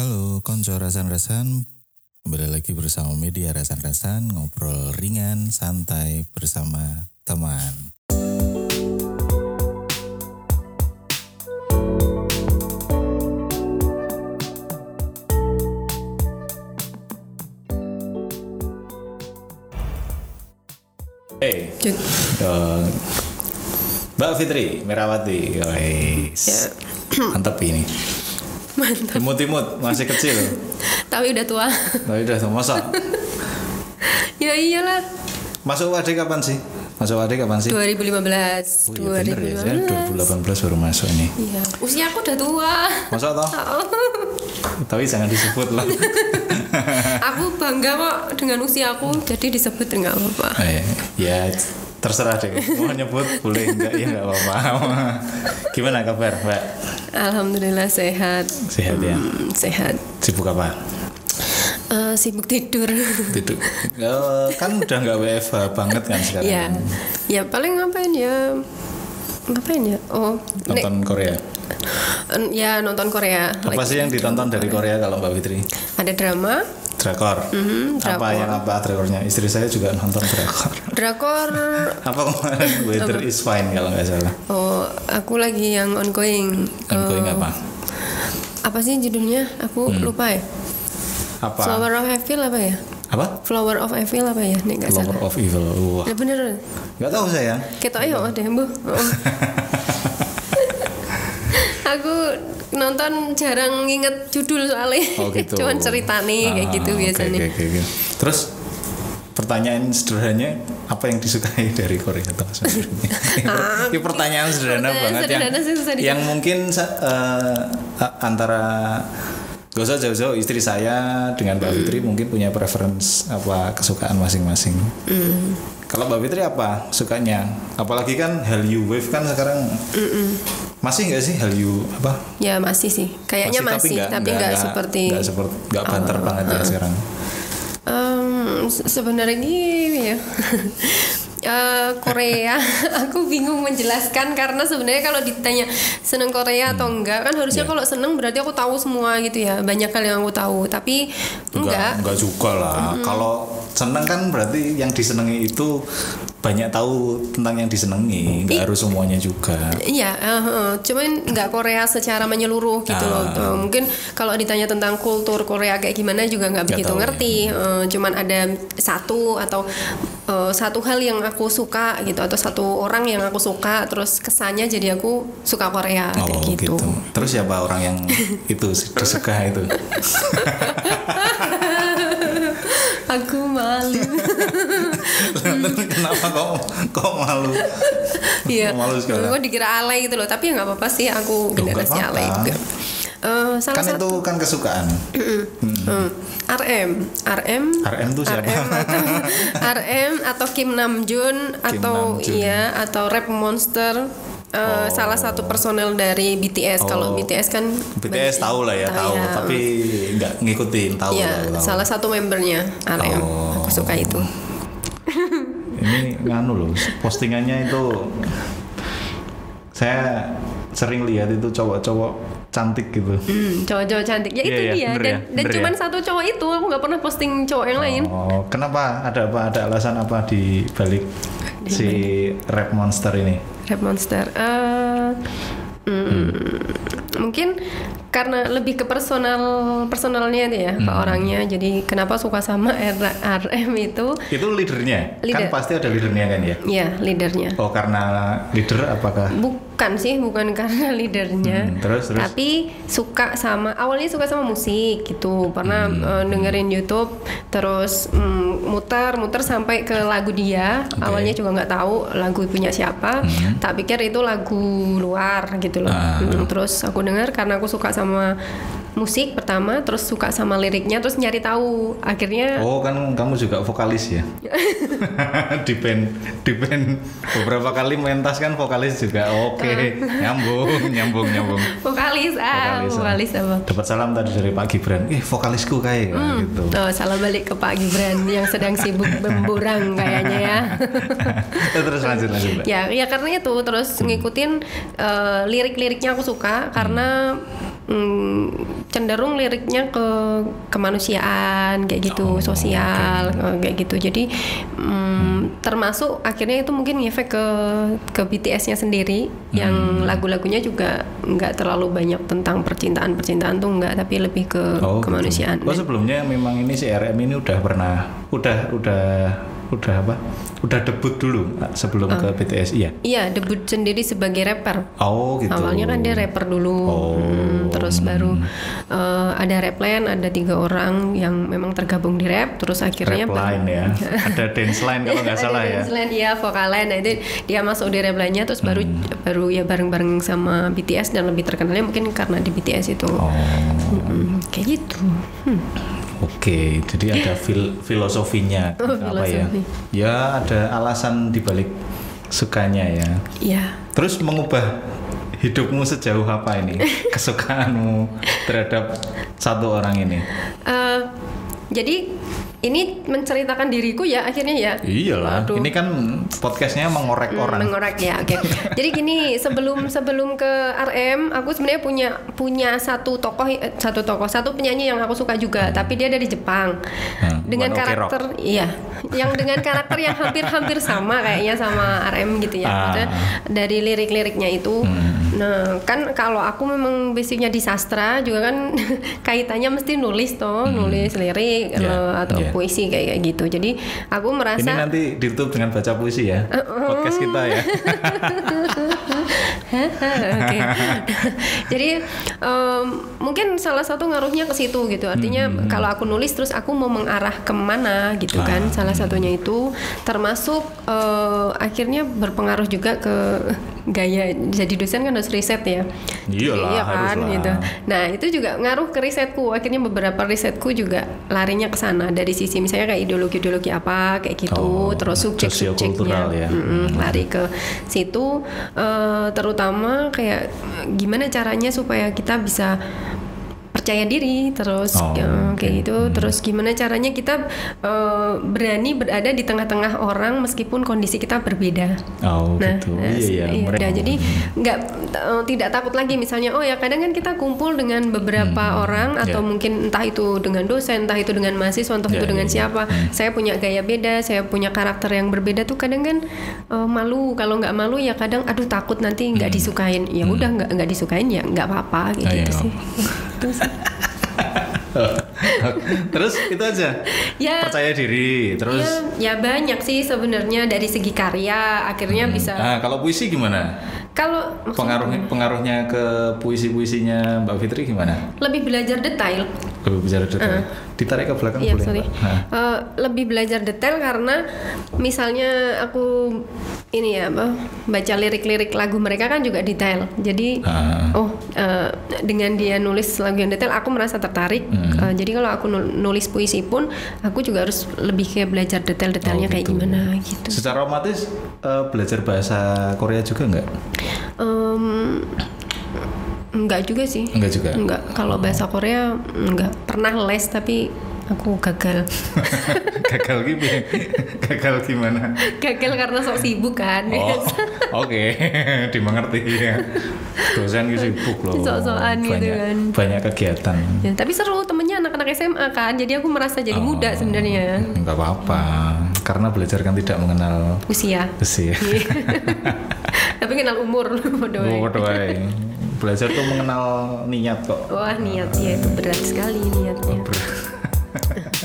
Halo, konco rasan-rasan. Kembali lagi bersama media rasan-rasan, ngobrol ringan, santai bersama teman. Hey, eh, Mbak Fitri Merawati, guys. Ya. Mantap ini. Mantap. Imut-imut, masih kecil. Tapi udah tua. Tapi udah masa ya iyalah. Masuk WD kapan sih? Masuk WD kapan sih? 2015. Oh iya bener ya, saya 2015. 2018 baru masuk ini. Iya. Usia aku udah tua. Masa toh? Tapi jangan disebut lah. aku bangga kok dengan usia aku, jadi disebut nggak apa-apa. eh, ya terserah deh. Mau nyebut boleh enggak ya enggak apa-apa. Gimana kabar, Mbak? Alhamdulillah sehat. Sehat ya? Hmm, sehat. Sibuk apa? Eh, sibuk tidur. Tidur. Eh, kan udah nggak WFH banget kan sekarang. ya. Ya paling ngapain ya? Ngapain ya? Oh, nek- Nonton Korea. ya nonton Korea. Apa Lagi sih yang ditonton dari Korea kalau Mbak Fitri? Ada drama, Drakor. Mhm, Apa drakor. yang apa drakornya? Istri saya juga nonton drakor. drakor. apa kemarin Weather is Fine kalau nggak salah. Oh, aku lagi yang ongoing. Ongoing Eh, apa? apa sih judulnya? Aku lupa ya. Apa? Flower of Evil apa ya? Apa? Flower of Evil apa ya? Nggak Flower salah. of Evil. Wah, Ya bener. nggak tahu saya. Ketok ayo deh, Bu. Nonton jarang nginget judul soalnya. Oh gitu. Cuman cerita nih kayak Ah, gitu oke, biasanya. oke, oke, oke. Terus pertanyaan sederhananya apa yang disukai dari Korea itu sebenarnya? Ini pertanyaan sederhana Pertanyaan banget sederhana yang dijawab. yang mungkin a- antara Gak usah jauh-jauh istri saya dengan Mbak Fitri mungkin punya preference apa kesukaan masing-masing. Hmm. Kalau Mbak Fitri apa sukanya? Apalagi kan Hallyu Wave kan sekarang masih nggak sih Hallyu apa? Ya masih sih. Kayaknya masih, tapi nggak seperti nggak seperti nggak banter banget ya sekarang. Se- sebenarnya gini ya. Eh, Korea, aku bingung menjelaskan karena sebenarnya kalau ditanya seneng Korea atau enggak kan harusnya Iya. kalau seneng berarti aku tahu semua gitu ya banyak hal yang aku tahu tapi enggak enggak juga lah. Kalau seneng kan berarti yang disenangi itu banyak tahu tentang yang disenangi, nggak harus semuanya juga. Iya, eh, eh, cuman nggak Korea secara menyeluruh gitu loh. Ah. Eh, mungkin kalau ditanya tentang kultur Korea kayak gimana juga nggak begitu tahu, ya. ngerti. Eh, cuman ada satu atau eh, satu hal yang aku suka gitu atau satu orang yang aku suka terus kesannya jadi aku suka Korea Oh kayak gitu. gitu. Terus siapa orang yang itu disuka itu? Aku malu. Kenapa kok kok malu? Iya. malu sekali. Gue dikira alay gitu loh, tapi ya nggak apa-apa sih aku generasi alay juga. Eh, salah Kan satu itu kan kesukaan. Hmm. RM, RM, RM tuh siapa? RM atau, RM atau Kim Namjoon atau Namjoon. iya atau Rap Monster. Eh, Salah satu personel dari BTS. Kalau Oh. BTS kan BTS tahu lah ya, tahu, ya. tapi nggak ngikutin, tahu tahu. salah satu membernya RM. Oh. Aku suka itu. Ini nganu loh, postingannya itu saya sering lihat itu cowok-cowok cantik gitu. Hmm, cowok-cowok cantik. Ya Iya, itu iya, dia. Dan, ya, dan cuman ya. satu cowok itu. Aku nggak pernah posting cowok yang lain. Oh, kenapa? Ada apa? Ada alasan apa di balik si rap monster ini? Rap Monster. Eh, mm, Mungkin karena lebih ke personal personalnya dia ya, Hmm. ke orangnya. Jadi kenapa suka sama RM itu? Itu leadernya, Leader. kan pasti ada leadernya kan ya? Ya, leadernya. Oh, karena leader apakah? Bukan sih, bukan karena leadernya. Hmm, terus, terus? Tapi suka sama awalnya suka sama musik gitu. Pernah Hmm. eh, dengerin YouTube, terus mm, muter muter sampai ke lagu dia. Oke. Awalnya juga nggak tahu lagu punya siapa. Tak pikir itu lagu luar gitu loh. Hmm. Ah. Mm, terus aku dengar karena aku suka sama musik pertama, terus suka sama liriknya, terus nyari tahu. Akhirnya Oh, kan kamu juga vokalis ya? di band, di band beberapa kali mentas kan vokalis juga. Oke, nyambung, nyambung, nyambung. vokalis ah, Vokalis, ah. vokalis apa? Dapat salam tadi dari Pak Gibran. Eh, vokalisku kayak gitu. Oh, salam balik ke Pak Gibran yang sedang sibuk memburang kayaknya ya. Terus lanjut lanjut. Ya, ya karena itu terus ngikutin eh, lirik-liriknya aku suka karena mm, cenderung liriknya ke kemanusiaan kayak gitu, Oh, sosial eh, kayak gitu. Jadi mm, termasuk akhirnya itu mungkin ngefek ke ke BTS-nya sendiri yang Hmm. lagu-lagunya juga nggak terlalu banyak tentang percintaan percintaan tuh nggak, tapi lebih ke Oh, gitu. kemanusiaan. Oh sebelumnya memang ini si RM ini udah pernah, udah udah udah apa? Udah debut dulu sebelum ke BTS iya. Iya debut sendiri sebagai rapper. Oh gitu. Awalnya kan dia rapper dulu, Oh. Hmm, terus baru eh, ada rapline, ada tiga orang yang memang tergabung di rap, terus akhirnya Rap line ya. Ada dance line kalau nggak salah ya. Selain dia vokal line, nah itu dia masuk di rap line-nya, terus baru Hmm. baru ya bareng-bareng sama BTS dan lebih terkenalnya mungkin karena di BTS itu, Oh. Mm, kayak gitu. Hmm. Oke, jadi ada fil filosofinya Oh, apa ya? filosofi. Ya ada alasan dibalik sukanya ya. Iya. Terus mengubah hidupmu sejauh apa ini? Kesukaanmu terhadap satu orang ini? Eh, jadi ini menceritakan diriku ya akhirnya ya. Iyalah, Waduh. ini kan podcastnya mengorek Hmm, orang. mengorek ya oke jadi gini sebelum sebelum ke RM aku sebenarnya punya punya satu tokoh eh, satu tokoh satu penyanyi yang aku suka juga tapi dia dari Jepang Hmm, dengan One karakter iya yang dengan karakter yang hampir-hampir sama kayaknya sama RM gitu ya Ah. Maksudnya dari lirik-liriknya itu nah kan kalau aku memang basicnya di sastra juga kan kaitannya mesti nulis toh nulis lirik Yeah, eh, atau yeah. puisi kayak kayak gitu jadi aku merasa Ini nanti ditutup dengan baca puisi ya, podcast kita ya. Oke. Jadi em, mungkin salah satu ngaruhnya ke situ gitu. Artinya Hmm, kalau aku nulis terus aku mau mengarah ke mana gitu Ah, kan. Salah satunya itu termasuk eh, akhirnya berpengaruh juga ke gaya jadi dosen kan harus riset ya. Iyalah, iya kan haruslah. gitu. Nah itu juga ngaruh ke risetku. Akhirnya beberapa risetku juga larinya ke sana dari sisi misalnya kayak ideologi-ideologi apa kayak gitu. Oh, terus subjek-subjeknya sosiokultural ya. Mm-mm, lari ke situ eh, terutama kayak gimana caranya supaya kita bisa percaya diri terus Oh, eh, kayak oke. gitu terus gimana caranya kita eh, berani berada di tengah-tengah orang meskipun kondisi kita berbeda Oh Nah, gitu. nah, iya iya. udah, jadi nggak eh, tidak takut lagi misalnya oh ya kadang kan kita kumpul dengan beberapa orang atau ya. mungkin entah itu dengan dosen, entah itu dengan mahasiswa, entah Ya, itu dengan ya, ya. siapa. Saya punya gaya beda, saya punya karakter yang berbeda tuh kadang kan eh, malu. Kalau nggak malu ya kadang aduh takut nanti nggak disukain. Ya udah nggak nggak disukain ya nggak apa-apa Ah, gitu sih. Terus, terus itu aja. ya Percaya diri. Terus ya, ya banyak sih sebenarnya dari segi karya akhirnya bisa. Nah, kalau puisi gimana? Kalau Pengaruhnya pengaruhnya ke puisi-puisinya Mbak Fitri gimana? lebih belajar detail. Lebih bicara detail. Ditarik ke belakang Iya boleh. sorry. Nah. Eh, lebih belajar detail karena misalnya aku ini ya apa baca lirik-lirik lagu mereka kan juga detail. Jadi Ah. oh eh, dengan dia nulis lagu yang detail aku merasa tertarik. Hmm. Eh, jadi kalau aku nul- nulis puisi pun aku juga harus lebih kayak belajar detail-detailnya Oh, kayak gitu. gimana gitu. Secara otomatis eh, belajar bahasa Korea juga nggak? Em, enggak juga sih. Enggak juga. Enggak. Kalau bahasa Korea enggak pernah les tapi aku gagal. Gagal gitu. Gagal gimana? gagal karena sok sibuk kan. Oh, oke, dimengerti ya. Dosen sibuk loh. Sok-sokan gitu kan. Banyak kegiatan. Ya, tapi seru temennya anak-anak SMA kan, jadi aku merasa jadi muda sebenarnya Enggak apa-apa, karena belajar kan tidak mengenal usia. usia. tapi kenal umur bodoh. Oh, wae. Belajar tuh mengenal niat kok. Wah niat ya itu berat sekali niatnya. Ber-